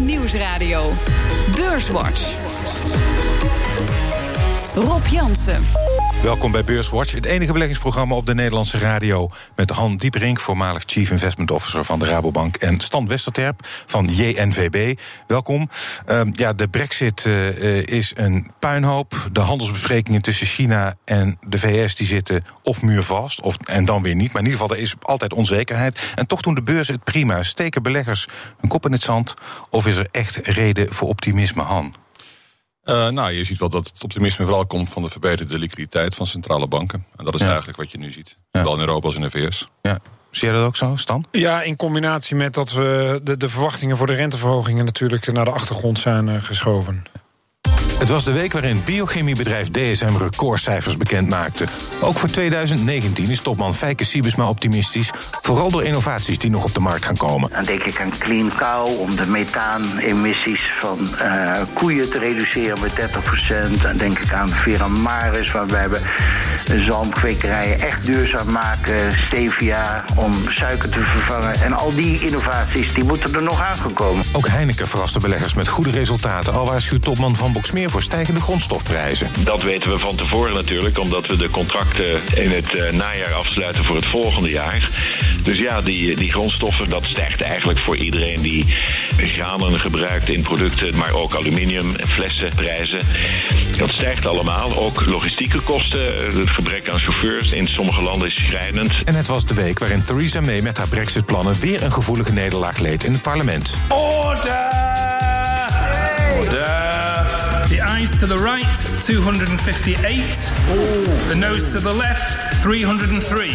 Nieuwsradio. Beurswatch. Rob Jansen. Welkom bij Beurswatch, het enige beleggingsprogramma op de Nederlandse radio. Met Han Dieperink, voormalig Chief Investment Officer van de Rabobank. En Stan Westerterp van JNVB. Welkom. Uh, ja, de Brexit uh, is een puinhoop. De handelsbesprekingen tussen China en de VS die zitten of muurvast, of, en dan weer niet. Maar in ieder geval, er is altijd onzekerheid. En toch doen de beurzen het prima. Steken beleggers hun kop in het zand? Of is er echt reden voor optimisme, Han? Uh, nou, je ziet wel dat het optimisme vooral komt van de verbeterde liquiditeit van centrale banken. En dat is ja. eigenlijk wat je nu ziet. Ja. Zowel in Europa als in de VS. Ja. Zie je dat ook zo, Stan? Ja, in combinatie met dat we de, de verwachtingen voor de renteverhogingen natuurlijk naar de achtergrond zijn uh, geschoven. Het was de week waarin biochemiebedrijf DSM recordcijfers bekend maakte. Ook voor 2019 is topman Fijke Siebesma optimistisch. Vooral door innovaties die nog op de markt gaan komen. Dan denk ik aan Clean Cow om de methaanemissies van uh, koeien te reduceren met 30%. Dan denk ik aan Veramaris, waarbij we zalmkwekerijen echt duurzaam maken. Stevia om suiker te vervangen. En al die innovaties die moeten er nog aangekomen. Ook Heineken verraste beleggers met goede resultaten. Al waarschuwt topman van Boksmeer voor stijgende grondstofprijzen. Dat weten we van tevoren natuurlijk, omdat we de contracten in het uh, najaar afsluiten voor het volgende jaar. Dus ja, die, die grondstoffen, dat stijgt eigenlijk voor iedereen die granen gebruikt in producten, maar ook aluminium en flessenprijzen. Dat stijgt allemaal. Ook logistieke kosten, het gebrek aan chauffeurs in sommige landen is schrijnend. En het was de week waarin Theresa May met haar Brexit-plannen weer een gevoelige nederlaag leed in het parlement. Order! Order! To the right, 258. Ooh. The nose to the left, 303.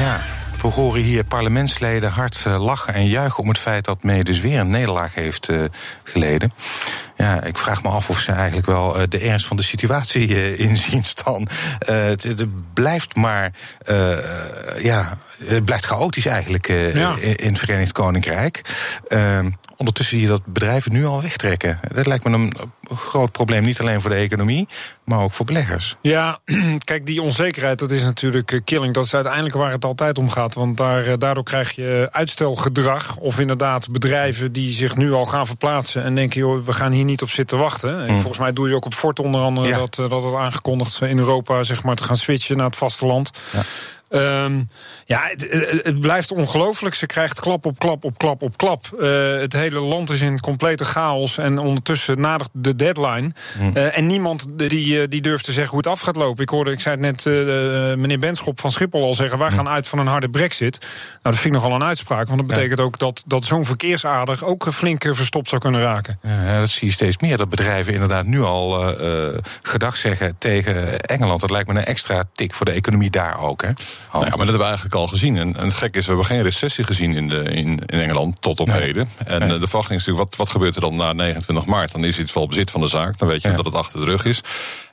Ja, we horen hier parlementsleden hard lachen en juichen om het feit dat May dus weer een nederlaag heeft uh, geleden. Ja, ik vraag me af of ze eigenlijk wel uh, de ernst van de situatie uh, inzien staan. het, het, blijft maar, ja, het blijft chaotisch eigenlijk ja. in, in, het Verenigd Koninkrijk. Ondertussen zie je dat bedrijven nu al wegtrekken. Dat lijkt me een groot probleem, niet alleen voor de economie, maar ook voor beleggers. Ja, kijk, die onzekerheid, dat is natuurlijk killing. Dat is uiteindelijk waar het altijd om gaat. Want daar, daardoor krijg je uitstelgedrag. Of inderdaad bedrijven die zich nu al gaan verplaatsen en denken, joh, we gaan hier niet op zitten wachten. En volgens mij doe je ook op Fort onder andere ja. dat, dat het aangekondigd in Europa zeg maar, te gaan switchen naar het vasteland. Ja. Um, ja, het, het, blijft ongelooflijk. Ze krijgt klap op klap op klap op klap. Uh, het hele land is in complete chaos. En ondertussen nadert de deadline. Mm. Uh, en niemand die, die durft te zeggen hoe het af gaat lopen. Ik hoorde, ik zei het net, uh, meneer Benschop van Schiphol al zeggen... wij gaan uit van een harde brexit. Nou, dat vind ik nogal een uitspraak. Want dat betekent ja. ook dat, dat zo'n verkeersader... ook flink verstopt zou kunnen raken. Ja, dat zie je steeds meer. Dat bedrijven inderdaad nu al gedag zeggen tegen Engeland. Dat lijkt me een extra tik voor de economie daar ook, hè? Nou ja, maar dat hebben we eigenlijk al gezien. En, en het gekke is, we hebben geen recessie gezien in, de, in, in Engeland tot op nee. heden. En nee. de verwachting is natuurlijk, wat, wat gebeurt er dan na 29 maart? Dan is iets wel bezit van de zaak, dan weet je ja. dat het achter de rug is.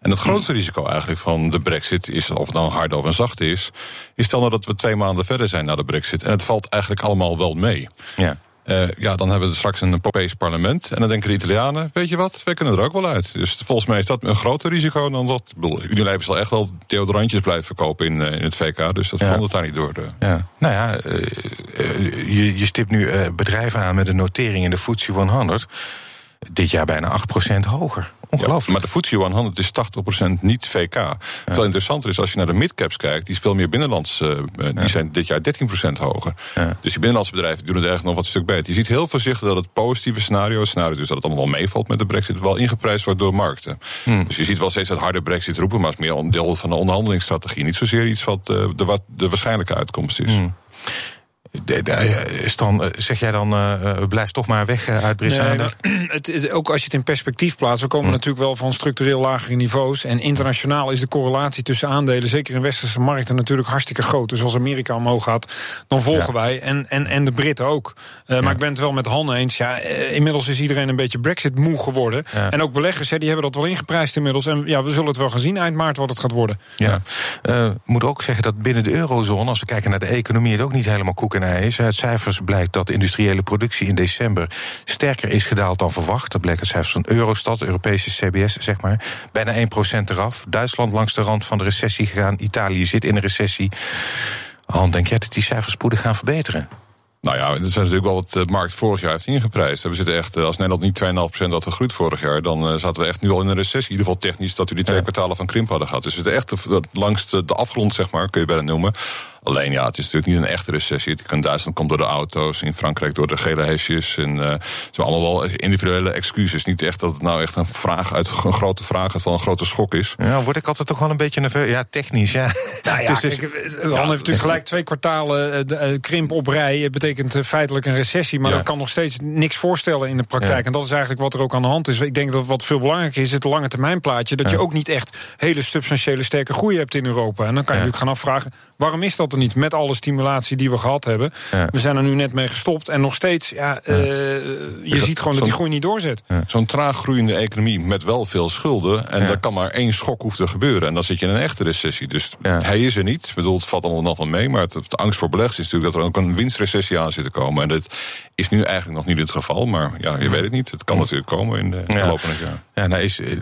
En het grootste risico eigenlijk van de brexit is, of het nou hard of een zacht is... is dan dat we twee maanden verder zijn na de brexit. En het valt eigenlijk allemaal wel mee. Ja. Uh, ja, dan hebben we straks een Europees parlement. En dan denken de Italianen, weet je wat, wij kunnen er ook wel uit. Dus volgens mij is dat een groter risico dan dat. Ik bedoel, Unilever zal echt wel deodorantjes blijven verkopen in, uh, in het VK. Dus dat ja. verandert daar niet door. De... Ja. Nou ja, uh, je, je stipt nu bedrijven aan met een notering in de FTSE 100. Dit jaar bijna 8% hoger. Ongelooflijk. Ja, maar de FTSE 100 is 80% niet VK. Ja. Veel interessanter is als je naar de midcaps kijkt, die is veel meer binnenlands. Uh, die ja. zijn dit jaar 13% hoger. Dus die binnenlandse bedrijven doen het eigenlijk nog wat stuk beter. Je ziet heel voorzichtig dat het positieve scenario, scenario dus dat het allemaal wel meevalt met de Brexit, wel ingeprijsd wordt door markten. Hmm. Dus je ziet wel steeds dat harde Brexit roepen, maar het is meer een deel van de onderhandelingsstrategie. Niet zozeer iets wat uh, de, wat de waarschijnlijke uitkomst is. Hmm. Is dan, zeg jij dan, uh, blijf toch maar weg uh, uit Brits nee, nou, Ook als je het in perspectief plaatst, we komen hm. natuurlijk wel van structureel lagere niveaus. En internationaal is de correlatie tussen aandelen, zeker in westerse markten, natuurlijk hartstikke groot. Dus als Amerika omhoog gaat, dan volgen ja. wij. En, en, en de Britten ook. Uh, ja. Maar ik ben het wel met Han eens. Ja, inmiddels is iedereen een beetje Brexit-moe geworden. Ja. En ook beleggers, hè, die hebben dat wel ingeprijsd inmiddels. En ja, we zullen het wel gaan zien eind maart wat het gaat worden. Ja. moet ook zeggen dat binnen de eurozone, als we kijken naar de economie, het ook niet helemaal koek en is. Uit cijfers blijkt dat de industriële productie in december sterker is gedaald dan verwacht. Dat blijkt uit cijfers van Eurostat, Europese CBS, zeg maar. Bijna 1% eraf. Duitsland langs de rand van de recessie gegaan. Italië zit in een recessie. Han, denk jij dat die cijfers spoedig gaan verbeteren? Nou ja, dat is natuurlijk wel wat de markt vorig jaar heeft ingeprijsd. We zitten echt, als Nederland niet 2,5% had gegroeid vorig jaar, dan zaten we echt nu al in een recessie. In ieder geval technisch dat we die twee kwartalen van krimp hadden gehad. Dus we zitten echt langs de afgrond, zeg maar, kun je bijna noemen. Alleen ja, het is natuurlijk niet een echte recessie. In Duitsland komt door de auto's, in Frankrijk door de gele hesjes. En uh, zijn allemaal wel individuele excuses. Niet echt dat het nou echt een vraag uit een grote vraag van een grote schok is. Ja, word ik altijd toch wel een beetje nerveus. Ja, technisch, ja. Nou ja, dus kijk, Han heeft natuurlijk gelijk twee kwartalen uh, krimp op rij. Het betekent feitelijk een recessie. Maar dat kan nog steeds niks voorstellen in de praktijk. En dat is eigenlijk wat er ook aan de hand is. Ik denk dat wat veel belangrijker is, het lange termijn plaatje. Dat je ook niet echt hele substantiële sterke groei hebt in Europa. En dan kan je natuurlijk gaan afvragen, waarom is dat er niet met alle stimulatie die we gehad hebben. We zijn er nu net mee gestopt en nog steeds, ja, uh, je ziet gewoon dat die groei niet doorzet. Zo'n traag groeiende economie met wel veel schulden. En er kan maar één schok hoeft te gebeuren. En dan zit je in een echte recessie. Dus hij is er niet. Ik bedoel, het valt allemaal nog van mee. Maar het, de angst voor beleggers is natuurlijk dat er ook een winstrecessie aan zit te komen. En dat is nu eigenlijk nog niet het geval. Maar ja, je weet het niet. Het kan natuurlijk komen in de, de loop van het jaar. Ja, nou is, uh,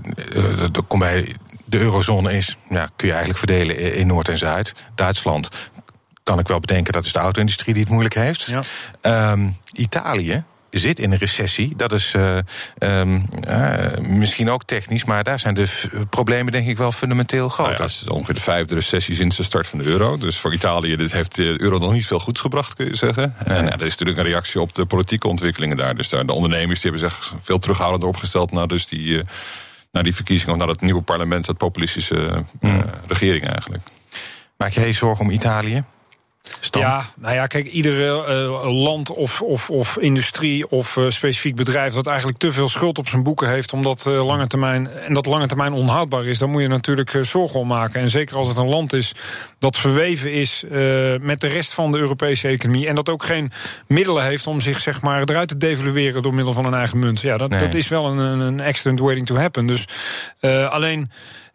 kom bij de eurozone is, ja, kun je eigenlijk verdelen in Noord en Zuid. Duitsland kan ik wel bedenken, dat is de auto-industrie die het moeilijk heeft. Ja. Um, Italië zit in een recessie. Dat is uh, um, uh, misschien ook technisch, maar daar zijn de problemen denk ik wel fundamenteel groot. Nou ja, het is ongeveer de vijfde recessie sinds de start van de euro. Dus voor Italië dit heeft de euro nog niet veel goeds gebracht, kun je zeggen. En ja, dat is natuurlijk een reactie op de politieke ontwikkelingen daar. Dus daar, de ondernemers die hebben zich veel terughoudender opgesteld naar dus die, uh, naar die verkiezingen, of naar het nieuwe parlement, dat populistische mm. regering eigenlijk. Maak jij je zorgen om Italië? Ja, nou ja, kijk, iedere uh, land of, of, of industrie of uh, specifiek bedrijf dat eigenlijk te veel schuld op zijn boeken heeft, omdat uh, lange termijn en dat lange termijn onhoudbaar is, dan moet je natuurlijk zorgen om maken. En zeker als het een land is dat verweven is met de rest van de Europese economie en dat ook geen middelen heeft om zich zeg maar eruit te devalueren door middel van een eigen munt. Ja, dat, nee. dat is wel een, een accident waiting to happen. Dus alleen.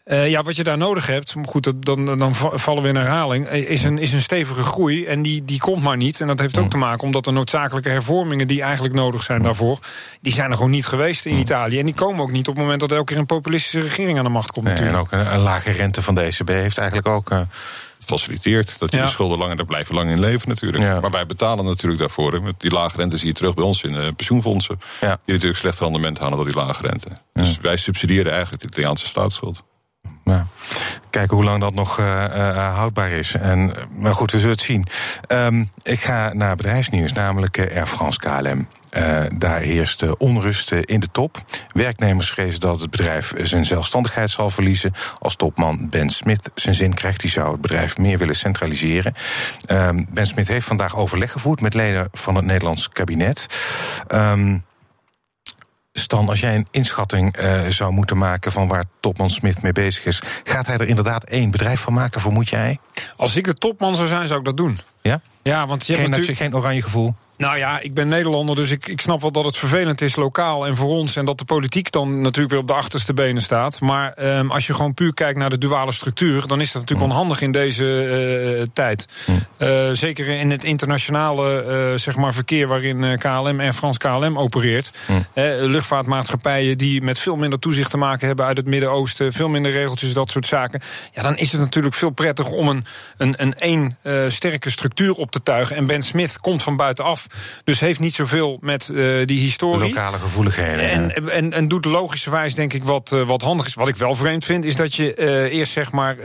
Uh, ja, wat je daar nodig hebt, goed, dan, dan vallen we in herhaling, eh, is een, is een stevige groei. En die, die komt maar niet. En dat heeft ook te maken omdat de noodzakelijke hervormingen die eigenlijk nodig zijn daarvoor, die zijn er gewoon niet geweest in. Italië. En die komen ook niet op het moment dat elke keer een populistische regering aan de macht komt. Nee, en ook een, een, lage rente van de ECB heeft eigenlijk ook. Uh, faciliteert. Dat je ja. de schulden langer, daar blijven lang in leven natuurlijk. Ja. Maar wij betalen natuurlijk daarvoor. Met die lage rente zie je terug bij ons in uh, pensioenfondsen. Ja. Die natuurlijk slecht rendement halen door die lage rente. Dus wij subsidiëren eigenlijk de Italiaanse staatsschuld. Nou, kijken hoe lang dat nog uh, uh, houdbaar is. En, maar goed, we zullen het zien. Um, ik ga naar bedrijfsnieuws, namelijk uh, Air France KLM. daar heerst onrust in de top. Werknemers vrezen dat het bedrijf zijn zelfstandigheid zal verliezen. Als topman Ben Smith zijn zin krijgt, die zou het bedrijf meer willen centraliseren. Um, ben Smith heeft vandaag overleg gevoerd met leden van het Nederlands kabinet. Um, Stan, als jij een inschatting uh, zou moeten maken van waar topman Smith mee bezig is, gaat hij er inderdaad één bedrijf van maken, vermoed jij? Als ik de topman zou zijn, zou ik dat doen. Ja? Ja, want je geen, hebt natuurlijk... geen oranje gevoel? Nou ja, ik ben Nederlander, dus ik, ik snap wel dat het vervelend is lokaal en voor ons. En dat de politiek dan natuurlijk weer op de achterste benen staat. Maar um, als je gewoon puur kijkt naar de duale structuur, dan is dat natuurlijk mm. onhandig in deze uh, tijd. Mm. Uh, zeker in het internationale uh, zeg maar verkeer waarin KLM en Frans KLM opereert. Mm. luchtvaartmaatschappijen die met veel minder toezicht te maken hebben uit het Midden-Oosten, veel minder regeltjes, dat soort zaken. Ja, dan is het natuurlijk veel prettiger om een, een, een één sterke structuur op te tuigen. En Ben Smith komt van buitenaf. Dus heeft niet zoveel met uh, die historie. Lokale gevoeligheden. En, en, en, doet logischerwijs denk ik wat, uh, wat handig is. Wat ik wel vreemd vind, is dat je uh, eerst zeg maar.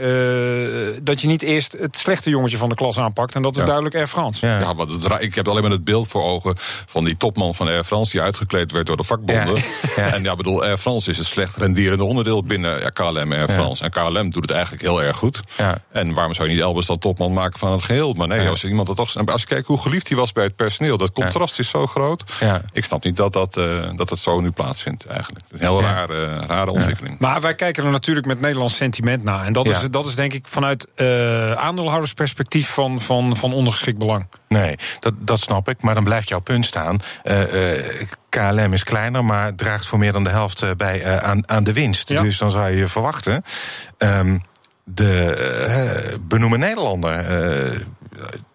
dat je niet eerst het slechte jongetje van de klas aanpakt. En dat is ja. duidelijk Air France. Ja, ja ik heb alleen maar het beeld voor ogen van die topman van Air France. die uitgekleed werd door de vakbonden. Ja. En ja, bedoel, Air France is het slecht renderende onderdeel binnen ja, KLM Air France. En KLM doet het eigenlijk heel erg goed. En waarom zou je niet Elbers dan topman maken van het geheel? Maar nee, als iemand dat toch. Als je kijkt hoe geliefd hij was bij het personeel dat contrast is zo groot. Ja. Ik snap niet dat dat, uh, dat het zo nu plaatsvindt eigenlijk. Het is een heel rare, rare ontwikkeling. Maar wij kijken er natuurlijk met Nederlands sentiment naar. En dat, is, dat is denk ik vanuit uh, aandeelhoudersperspectief van, van, van ondergeschikt belang. Nee, dat, dat snap ik. Maar dan blijft jouw punt staan. Uh, KLM is kleiner, maar draagt voor meer dan de helft bij aan, aan de winst. Ja. Dus dan zou je verwachten. Um, de benoemen Nederlander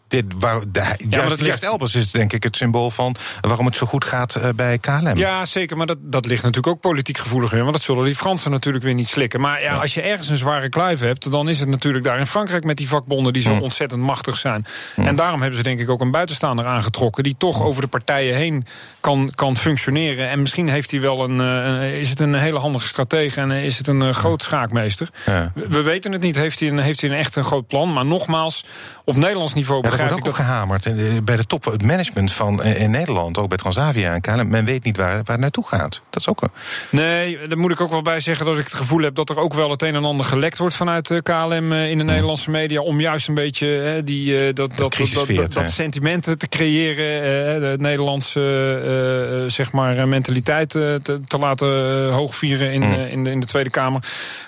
dit, waar, de, juist, dat juist Elbers is denk ik het symbool van waarom het zo goed gaat eh, bij KLM. Ja, zeker, maar dat, dat ligt natuurlijk ook politiek gevoeliger in. Want dat zullen die Fransen natuurlijk weer niet slikken. Maar ja, als je ergens een zware kluif hebt, dan is het natuurlijk daar in Frankrijk met die vakbonden die zo Mm. ontzettend machtig zijn. En daarom hebben ze denk ik ook een buitenstaander aangetrokken die toch over de partijen heen kan, kan functioneren. En misschien heeft hij wel een, eh, is het een hele handige stratege en eh, is het een eh, groot schaakmeester. Ja. We, we weten het niet. Heeft hij, een, heeft hij een echt een groot plan? Maar nogmaals, op Nederlands niveau Ja, wordt ik ook gehamerd eh, bij de top, het management van eh, in Nederland, ook bij Transavia en KLM. Men weet niet waar, waar het naartoe gaat. Dat is ook een. Nee, daar moet ik ook wel bij zeggen dat ik het gevoel heb dat er ook wel het een en ander gelekt wordt vanuit eh, KLM in de Nederlandse media. Om juist een beetje eh, die, dat, dat, dat, dat, dat te- sentiment te creëren. de Nederlandse zeg maar, mentaliteit te, te laten hoogvieren in, eh, in, de, in de Tweede Kamer.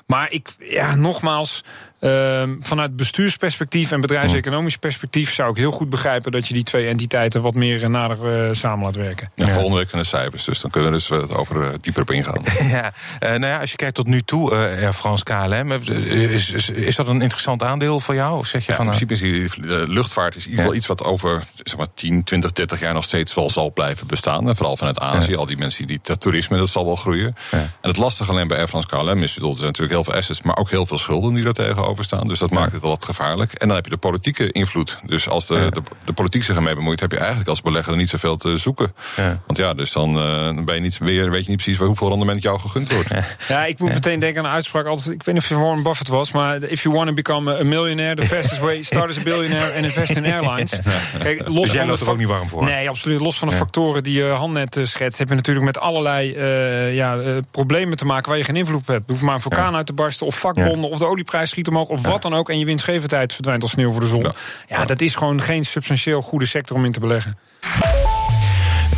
Maar ik, ja, nogmaals. Ehm, vanuit bestuursperspectief en bedrijfseconomisch perspectief zou ik heel goed begrijpen dat je die twee entiteiten wat meer nader eh, samen laat werken. Ja, Volgende week zijn de cijfers, dus dan kunnen we dus wat over eh, dieper op ingaan. Ja, eh, nou ja, als je kijkt tot nu toe, Air France KLM, is, is, is dat een interessant aandeel voor jou? Of zeg je Ja, van, in principe is die luchtvaart is in ieder geval iets wat over zeg maar, 10, 20, 30 jaar nog steeds wel zal blijven bestaan. En vooral vanuit Azië, al die mensen die dat toerisme, dat zal wel groeien. En het lastige alleen bij Air France KLM is, er zijn natuurlijk heel veel assets, maar ook heel veel schulden die er tegenover staan. Dus dat maakt het wel wat gevaarlijk. En dan heb je de politieke invloed. Dus als de, de, de politiek zich ermee bemoeit, heb je eigenlijk als belegger niet zoveel te zoeken. Ja. Want ja, dus dan eh, ben je niet, weer, weet je niet precies hoeveel rendement jou gegund wordt. Ja, ik moet meteen denken aan een uitspraak. Altijd, ik weet niet of je Warren Buffett was, maar if you want to become a millionaire, the fastest way, start as a billionaire and invest in airlines. Kijk, los Dus jij van loopt er ook niet warm voor? Nee, absoluut. Los van de Ja. factoren die uh, Han net eh, schetst, heb je natuurlijk met allerlei eh, ja, problemen te maken waar je geen invloed op hebt. Er hoeft maar een vulkaan uit te barsten, of vakbonden, of de olieprijs schiet omhoog, of wat dan ook. En je winstgevendheid verdwijnt als sneeuw voor de zon. Ja, Ja. dat is gewoon geen substantieel goede sector om in te beleggen.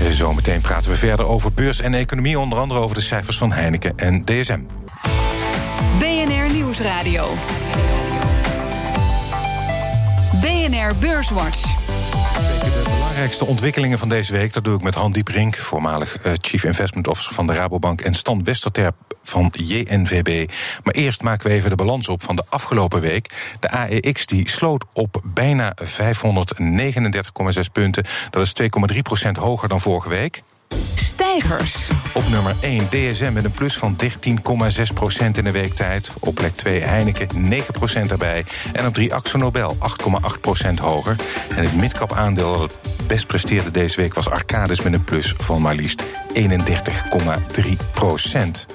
Zometeen praten we verder over beurs en economie, onder andere over de cijfers van Heineken en DSM. BNR Nieuwsradio. BNR Beurswatch. De belangrijkste ontwikkelingen van deze week, dat doe ik met Han Dieprink, voormalig eh, Chief Investment Officer van de Rabobank, en Stan Westerterp van JNVB. Maar eerst maken we even de balans op van de afgelopen week. De AEX die sloot op bijna 539,6 punten. Dat is 2,3% hoger dan vorige week. Stijgers. Op nummer 1 DSM met een plus van 13,6% in de weektijd. Op plek 2 Heineken 9% daarbij. En op 3 Axo Nobel 8,8% hoger. En het midcap aandeel best presteerde deze week was Arcadis met een plus van maar liefst 31,3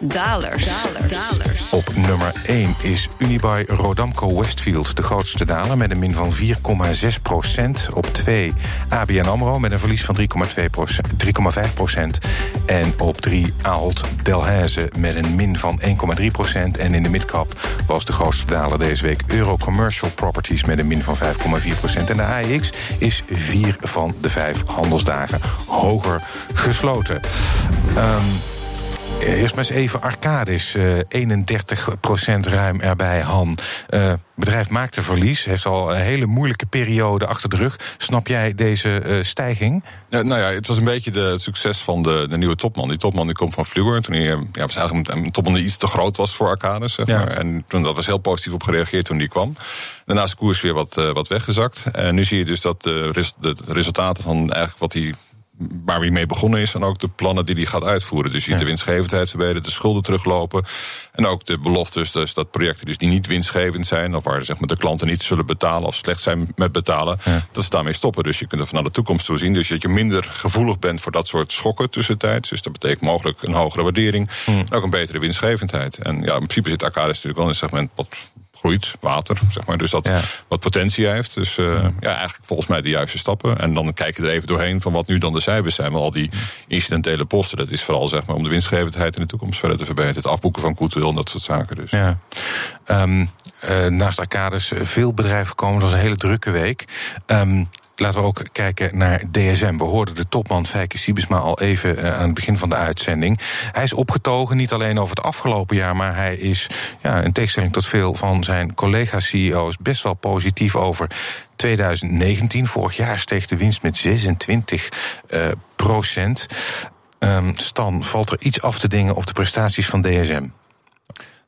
Dalers. Dalers. Op nummer 1 is Unibuy Rodamco Westfield de grootste daler met een min van 4,6% Op 2 ABN AMRO met een verlies van 3,5% En op 3 Ahold Delhaize met een min van 1,3% En in de midcap was de grootste daler deze week Euro Commercial Properties met een min van 5,4% En de AEX is 4 van de 5 handelsdagen hoger gesloten. Ehm Eerst maar eens even Arcadis, eh 31% ruim erbij, Han. Eh bedrijf maakte verlies, heeft al een hele moeilijke periode achter de rug. Snap jij deze eh, stijging? Ja, nou ja, het was een beetje de, het succes van de, de nieuwe topman. Die topman die komt van Fluor. Toen hij, eh, ja, was eigenlijk een, topman die iets te groot was voor Arcades. Zeg Ja. maar. En toen dat was heel positief op gereageerd toen die kwam. Daarna is de koers weer wat, eh, wat weggezakt. En nu zie je dus dat de, res- de resultaten van eigenlijk wat hij waar hij mee begonnen is en ook de plannen die hij gaat uitvoeren. Dus je ziet de winstgevendheid verbeteren, de schulden teruglopen. En ook de beloftes, dus dat projecten dus die niet winstgevend zijn, of waar zeg maar, de klanten niet zullen betalen of slecht zijn met betalen, dat ze daarmee stoppen. Dus je kunt er naar de toekomst toe zien. Dus dat je minder gevoelig bent voor dat soort schokken tussentijds. Dus dat betekent mogelijk een hogere waardering en ook een betere winstgevendheid. En ja, in principe zit Arcadis natuurlijk wel in een segment wat groeit, water, zeg maar. Dus dat Ja. wat potentie heeft. Dus eh, ja, eigenlijk volgens mij de juiste stappen. En dan kijk je er even doorheen van wat nu dan de cijfers zijn. Maar al die incidentele posten, dat is vooral zeg maar om de winstgevendheid in de toekomst verder te verbeteren. Het afboeken van goodwill en dat soort zaken. Dus. Ja. Eh, naast Arcadis eh, veel bedrijven komen. Het was een hele drukke week. Ehm, Laten we ook kijken naar DSM. We hoorden de topman Fijke Siebesma al even uh, aan het begin van de uitzending. Hij is opgetogen, niet alleen over het afgelopen jaar, maar hij is, ja, in tegenstelling tot veel van zijn collega-CEO's, best wel positief over 2019. Vorig jaar steeg de winst met 26 uh, procent. Um, Stan, valt er iets af te dingen op de prestaties van DSM?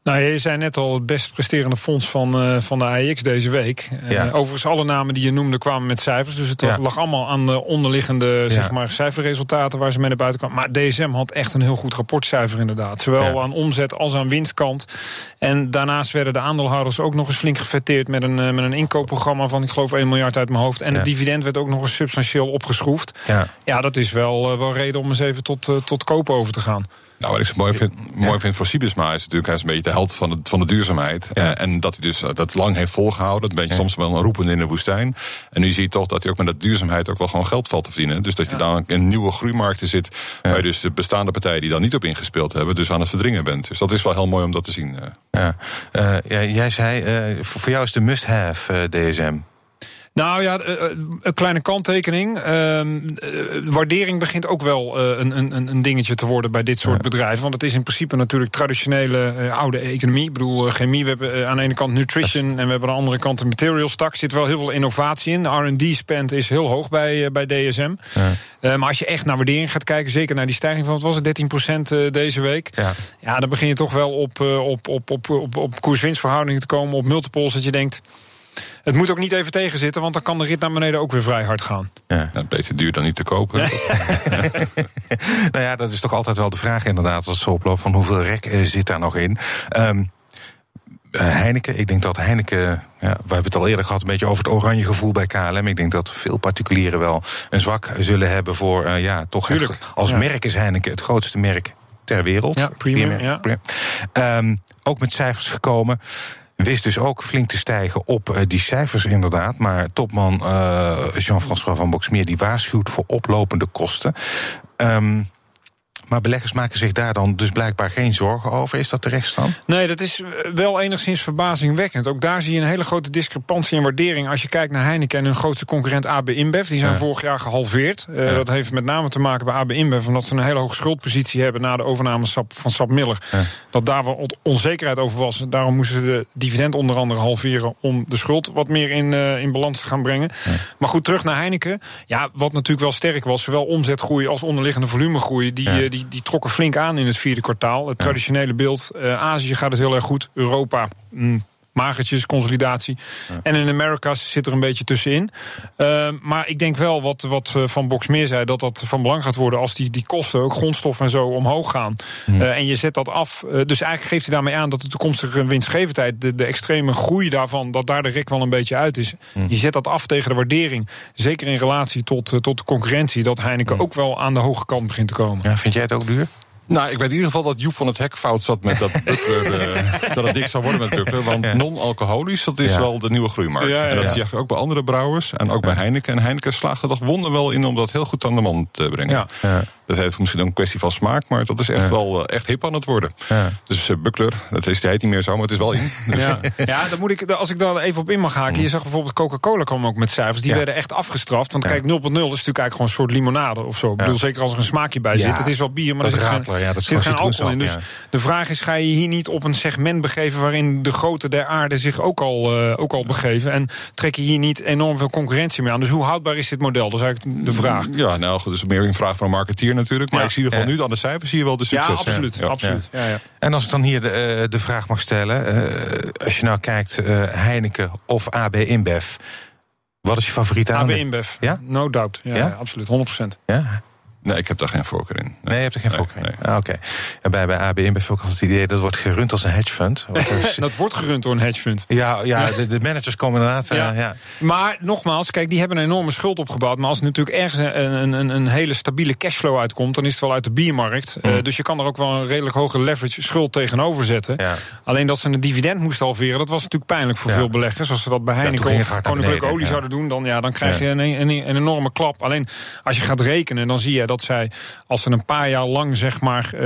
Nou, je zei net al het best presterende fonds van, uh, van de AEX deze week. Uh, ja. Overigens, alle namen die je noemde kwamen met cijfers. Dus het ja. lag allemaal aan de onderliggende zeg maar, cijferresultaten waar ze mee naar buiten kwamen. Maar DSM had echt een heel goed rapportcijfer inderdaad. Zowel aan omzet als aan winstkant. En daarnaast werden de aandeelhouders ook nog eens flink gefetteerd met een, uh, met een inkoopprogramma van, ik geloof, 1 miljard uit mijn hoofd. En het dividend werd ook nog eens substantieel opgeschroefd. Ja, ja dat is wel, wel reden om eens even tot, tot kopen over te gaan. Nou, wat ik mooi vind, mooi vind voor Sibisma is natuurlijk, hij is een beetje de held van de, van de duurzaamheid. Eh, en dat hij dus eh, dat lang heeft volgehouden. Een beetje soms wel een roepen in de woestijn. En nu zie je toch dat hij ook met dat duurzaamheid ook wel gewoon geld valt te verdienen. Dus dat je dan in nieuwe groeimarkten zit. Waar je dus de bestaande partijen die daar niet op ingespeeld hebben, dus aan het verdringen bent. Dus dat is wel heel mooi om dat te zien. Ja, uh, ja jij zei, voor jou is de must-have DSM. Nou ja, eh, eh, een kleine kanttekening. Uh, waardering begint ook wel een, een, een dingetje te worden bij dit soort bedrijven. Want het is in principe natuurlijk traditionele oude economie. Ik bedoel, chemie. We hebben aan de ene kant nutrition en we hebben aan de andere kant de materials tak. Er zit wel heel veel innovatie in. R&D-spend is heel hoog bij, bij DSM. Ja. maar als je echt naar waardering gaat kijken, zeker naar die stijging van, wat was het, 13% deze week. Ja. ja, dan begin je toch wel op, op, op, op, op, op koers-winstverhoudingen te komen, op multiples, dat je denkt... Het moet ook niet even tegenzitten, want dan kan de rit naar beneden ook weer vrij hard gaan. Ja, beter duur dan niet te kopen. nou ja, dat is toch altijd wel de vraag inderdaad, als zo oploopt, van hoeveel rek eh, zit daar nog in. Um, Heineken, ik denk dat Heineken, ja, we hebben het al eerder gehad, een beetje over het oranje gevoel bij KLM. Ik denk dat veel particulieren wel een zwak zullen hebben voor, uh, ja, toch echt, als merk is Heineken het grootste merk ter wereld. Ja, premium, ja. Um, ook met cijfers gekomen. Wist dus ook flink te stijgen op uh, die cijfers inderdaad. Maar topman uh, Jean-François van Boxmeer die waarschuwt voor oplopende kosten. Um, maar beleggers maken zich daar dan dus blijkbaar geen zorgen over. Is dat terecht dan? Nee, dat is eh, wel enigszins verbazingwekkend. Ook daar zie je een hele grote discrepantie in waardering. Als je kijkt naar Heineken en hun grootste concurrent AB InBev. Die zijn vorig jaar gehalveerd. Uh, Dat heeft met name te maken bij AB InBev. Omdat ze een hele hoge schuldpositie hebben na de overname van Sap Miller. Dat daar wel onzekerheid over was. Daarom moesten ze de dividend onder andere halveren. Om de schuld wat meer in, uh, in balans te gaan brengen. Maar goed, terug naar Heineken. Ja, wat natuurlijk wel sterk was. Zowel omzetgroei als onderliggende volumegroei. Die, die die, die trokken flink aan in het vierde kwartaal. Het traditionele beeld. Uh, Azië gaat het heel erg goed. Europa. Mm, magertjes, consolidatie. En in Americas zit er een beetje tussenin. Uh, maar ik denk wel wat, wat eh, Van Box meer zei, dat dat van belang gaat worden als die, die kosten, ook grondstoffen en zo, omhoog gaan. Uh, en je zet dat af. Uh, dus eigenlijk geeft hij daarmee aan dat de toekomstige winstgevendheid, de, de extreme groei daarvan, dat daar de rek wel een beetje uit is. Je zet dat af tegen de waardering. Zeker in relatie tot, tot de concurrentie, dat Heineken ook wel aan de hoge kant begint te komen. Ja, vind jij het ook duur? Nou, ik weet in ieder geval dat Joep van het Hek fout zat met dat, uh, dat het dik zou worden met Buckler. Want non-alcoholisch, dat is wel de nieuwe groeimarkt. en dat zie je ook bij andere brouwers en ook bij Heineken. En Heineken slaagt er toch wonderwel in om dat heel goed aan de man te brengen. Dat heeft misschien een kwestie van smaak, maar dat is echt wel eh, echt hip aan het worden. Dus uh, Buckler, dat is, heet niet meer zo, maar het is wel in. Dus ja, ja dan moet ik, als ik daar even op in mag haken. Mm. Je zag bijvoorbeeld Coca-Cola kwam ook met cijfers. Die werden echt afgestraft. Want kijk, 0.0 is natuurlijk eigenlijk gewoon een soort limonade of zo. Ik bedoel, zeker als er een smaakje bij zit. Het is wel bier, maar dat er zit geen, ja, dat zit geen alcohol in. Dus de vraag is, ga je hier niet op een segment begeven... waarin de grote der aarde zich ook al, uh, ook al begeven? En trek je hier niet enorm veel concurrentie mee aan? Dus hoe houdbaar is dit model? Dat is eigenlijk de vraag. Ja, nou goed, dus meer een vraag van een marketeer natuurlijk. Maar ik zie er van nu aan de cijfers zie je wel de succes. Ja, absoluut. absoluut. Ja. Ja, en als ik dan hier de, eh, de vraag mag stellen. Uh, als je nou kijkt, uh, Heineken of AB InBev. Wat is je favoriete? AB InBev, ja? no doubt. Ja, ja? absoluut, 100%. Ja? Nee, ik heb daar geen voorkeur in. Nee, je hebt er geen voorkeur in. Ah, Oké. Okay. bij, bij ABN altijd het idee dat wordt gerund als een hedge fund. dat wordt gerund door een hedge fund. Ja, ja de, de managers komen inderdaad. Ja. ja. Maar nogmaals, kijk, die hebben een enorme schuld opgebouwd. Maar als er natuurlijk ergens een, een, een hele stabiele cashflow uitkomt, dan is het wel uit de biermarkt. Mm. Uh, dus je kan er ook wel een redelijk hoge leverage schuld tegenoor zetten. Ja. Alleen dat ze een dividend moesten halveren, dat was natuurlijk pijnlijk voor veel beleggers. Als ze dat bij Heineken of Koninklijke Olie zouden doen, dan, ja, dan krijg je een, een, een enorme klap. Alleen als je gaat rekenen, dan zie je dat zij, als ze een paar jaar lang zeg maar, uh,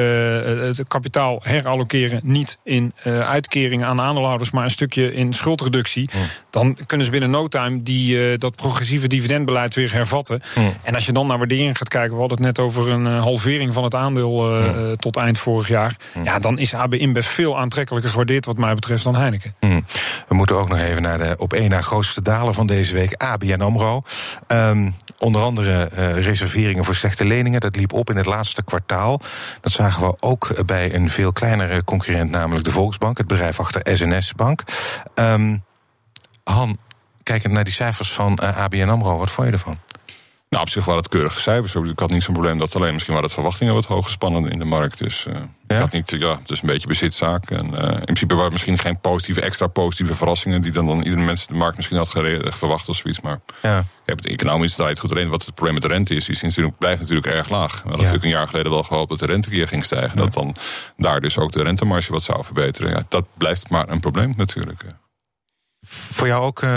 het kapitaal herallokeren, niet in uh, uitkeringen aan aandeelhouders, maar een stukje in schuldreductie, mm. dan kunnen ze binnen no time die, uh, dat progressieve dividendbeleid weer hervatten. Mm. En als je dan naar waardering gaat kijken, we hadden het net over een halvering van het aandeel mm. tot eind vorig jaar, ja, dan is AB InBev veel aantrekkelijker gewaardeerd wat mij betreft dan Heineken. We moeten ook nog even naar de op één na grootste daler van deze week, ABN AMRO. Um, onder andere reserveringen voor slechte leningen. Dat liep op in het laatste kwartaal. Dat zagen we ook bij een veel kleinere concurrent, namelijk de Volksbank, het bedrijf achter SNS Bank. Um, Han, kijkend naar die cijfers van ABN Amro, wat vond je ervan? Nou, op zich waren het keurige cijfers. Ik had niet zo'n probleem dat alleen misschien waren het verwachtingen wat hoog gespannen in de markt. Dus uh, ja? had niet, ja, het is een beetje bezitzaak. En uh, in principe waren het misschien geen positieve, extra positieve verrassingen die dan, dan iedere mens de markt misschien had verwacht of zoiets. Maar ja. je hebt het economisch draait goed. Alleen wat het probleem met de rente is, is natuurlijk, blijft natuurlijk erg laag. We hadden natuurlijk een jaar geleden wel gehoopt dat de rente keer ging stijgen. Dat dan daar dus ook de rentemarge wat zou verbeteren. Ja, dat blijft maar een probleem natuurlijk. Voor jou ook uh,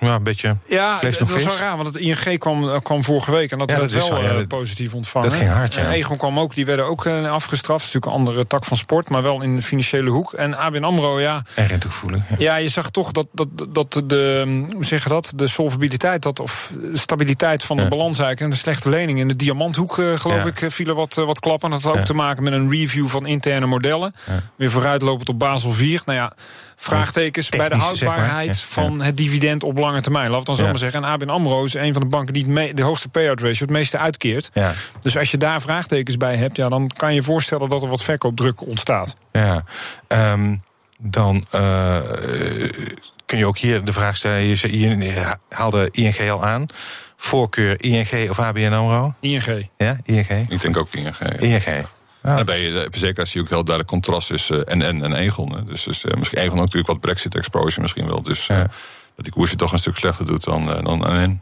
ja, een beetje. Ja, het was wel raar, want het ING kwam, eh, kwam vorige week en dat ja, werd dat wel zo, ja, positief ontvangen. Dat ging hard, ja. En Egon kwam ook, die werden ook uh, afgestraft. natuurlijk een andere tak van sport, maar wel in de financiële hoek. En ABN Amro, ja. En rentegevoelig. Ja. ja, je zag toch dat, dat, dat de, hoe zeg je dat, de solvabiliteit dat, of de stabiliteit van de balans eigenlijk en de slechte lening in de diamanthoek, geloof ik, vielen wat, wat klappen. Dat had ook te maken met een review van interne modellen. Weer vooruitlopend op Basel 4. Nou ja vraagtekens bij de houdbaarheid van het dividend op lange termijn. Laten we dan zo maar zeggen. En ABN AMRO is een van de banken die het de hoogste payout ratio het meeste uitkeert. Dus als je daar vraagtekens bij hebt, ja, dan kan je voorstellen dat er wat verkoopdruk ontstaat. Ja, um, dan uh, kun je ook hier de vraag stellen. Je, je haalde ING al aan. Voorkeur ING of ABN AMRO? ING. Ja, ING. Ik denk ook ING. ING. Ja. En bij de verzekeraars zie je ook heel duidelijk contrast tussen en en en Egon. Hè. Dus, dus uh, misschien Egon natuurlijk wat Brexit exposure misschien wel. Dus dat die koers je toch een stuk slechter doet dan, dan NN.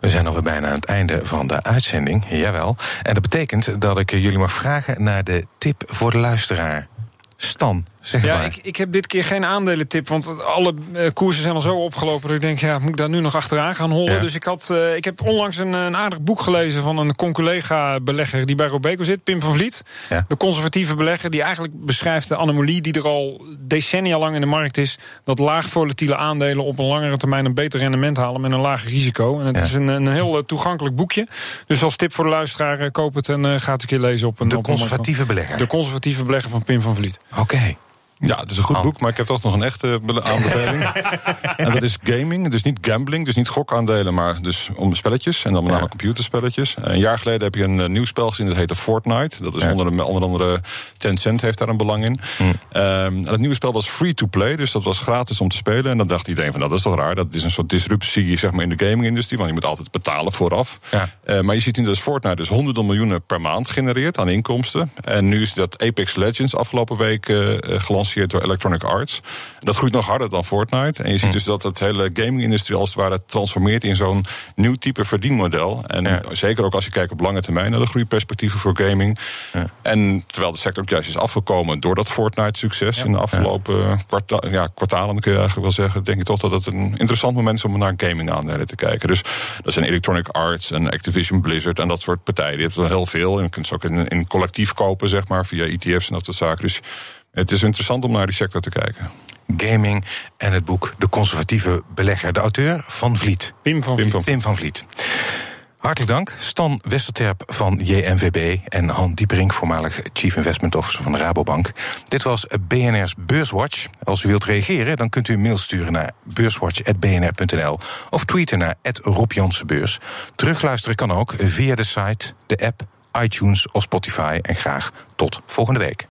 We zijn alweer bijna aan het einde van de uitzending, jawel. En dat betekent dat ik jullie mag vragen naar de tip voor de luisteraar. Stan, zeg ja, maar. Ik, ik heb dit keer geen aandelentip, want alle uh, koersen zijn al zo opgelopen. Dat ik denk, ja, moet ik daar nu nog achteraan gaan hollen? Ja. Dus ik, had, uh, ik heb onlangs een, een, aardig boek gelezen van een conculega-belegger die bij Robeco zit, Pim van Vliet. Ja. De conservatieve belegger die eigenlijk beschrijft de anomalie die er al decennia lang in de markt is. Dat laag volatiele aandelen op een langere termijn een beter rendement halen met een laag risico. En het ja. is een, een heel toegankelijk boekje. Dus als tip voor de luisteraar, koop het en uh, ga het een keer lezen op een. De op conservatieve belegger. De conservatieve belegger van Pim van Vliet. Oké. Okay. Ja, het is een goed boek, maar ik heb toch nog een echte aanbeveling. en dat is gaming, dus niet gambling, dus niet gokaandelen, maar dus om spelletjes. En dan met name ja. computerspelletjes. Een jaar geleden heb je een uh, nieuw spel gezien, dat heette Fortnite. Dat is ja. onder, onder andere Tencent heeft daar een belang in. Mm. Um, en het nieuwe spel was free to play, dus dat was gratis om te spelen. En dan dacht iedereen van, nou, dat is toch raar, dat is een soort disruptie zeg maar, in de gaming-industrie, want je moet altijd betalen vooraf. Ja. Uh, maar je ziet in dus Fortnite dus honderden miljoenen per maand genereert aan inkomsten. En nu is dat Apex Legends afgelopen week uh, gelanceerd door Electronic Arts. Dat groeit nog harder dan Fortnite. En je ziet hm. dus dat het hele gaming-industrie als het ware transformeert in zo'n nieuw type verdienmodel. En ja. zeker ook als je kijkt op lange termijn naar de groeiperspectieven voor gaming. Ja. En terwijl de sector ook juist is afgekomen door dat Fortnite-succes ja. in de afgelopen kwarta ja, kwartalen, kun je eigenlijk wel zeggen, denk ik toch dat het een interessant moment is om naar gaming-aandelen te kijken. Dus dat zijn Electronic Arts en Activision Blizzard en dat soort partijen. Die hebben er heel veel. En je kunt ze ook in, in collectief kopen, zeg maar, via ETF's en dat soort zaken. Dus het is interessant om naar die sector te kijken. Gaming en het boek De Conservatieve Belegger. De auteur van Vliet. Pim van Vliet. Pim van Vliet. Hartelijk dank. Stan Westerterp van JNVB en Han Dieperink, voormalig Chief Investment Officer van de Rabobank. Dit was BNR's Beurswatch. Als u wilt reageren, dan kunt u een mail sturen naar beurswatch.bnr.nl of tweeten naar Rob Jansenbeurs. Terugluisteren kan ook via de site, de app, iTunes of Spotify. En graag tot volgende week.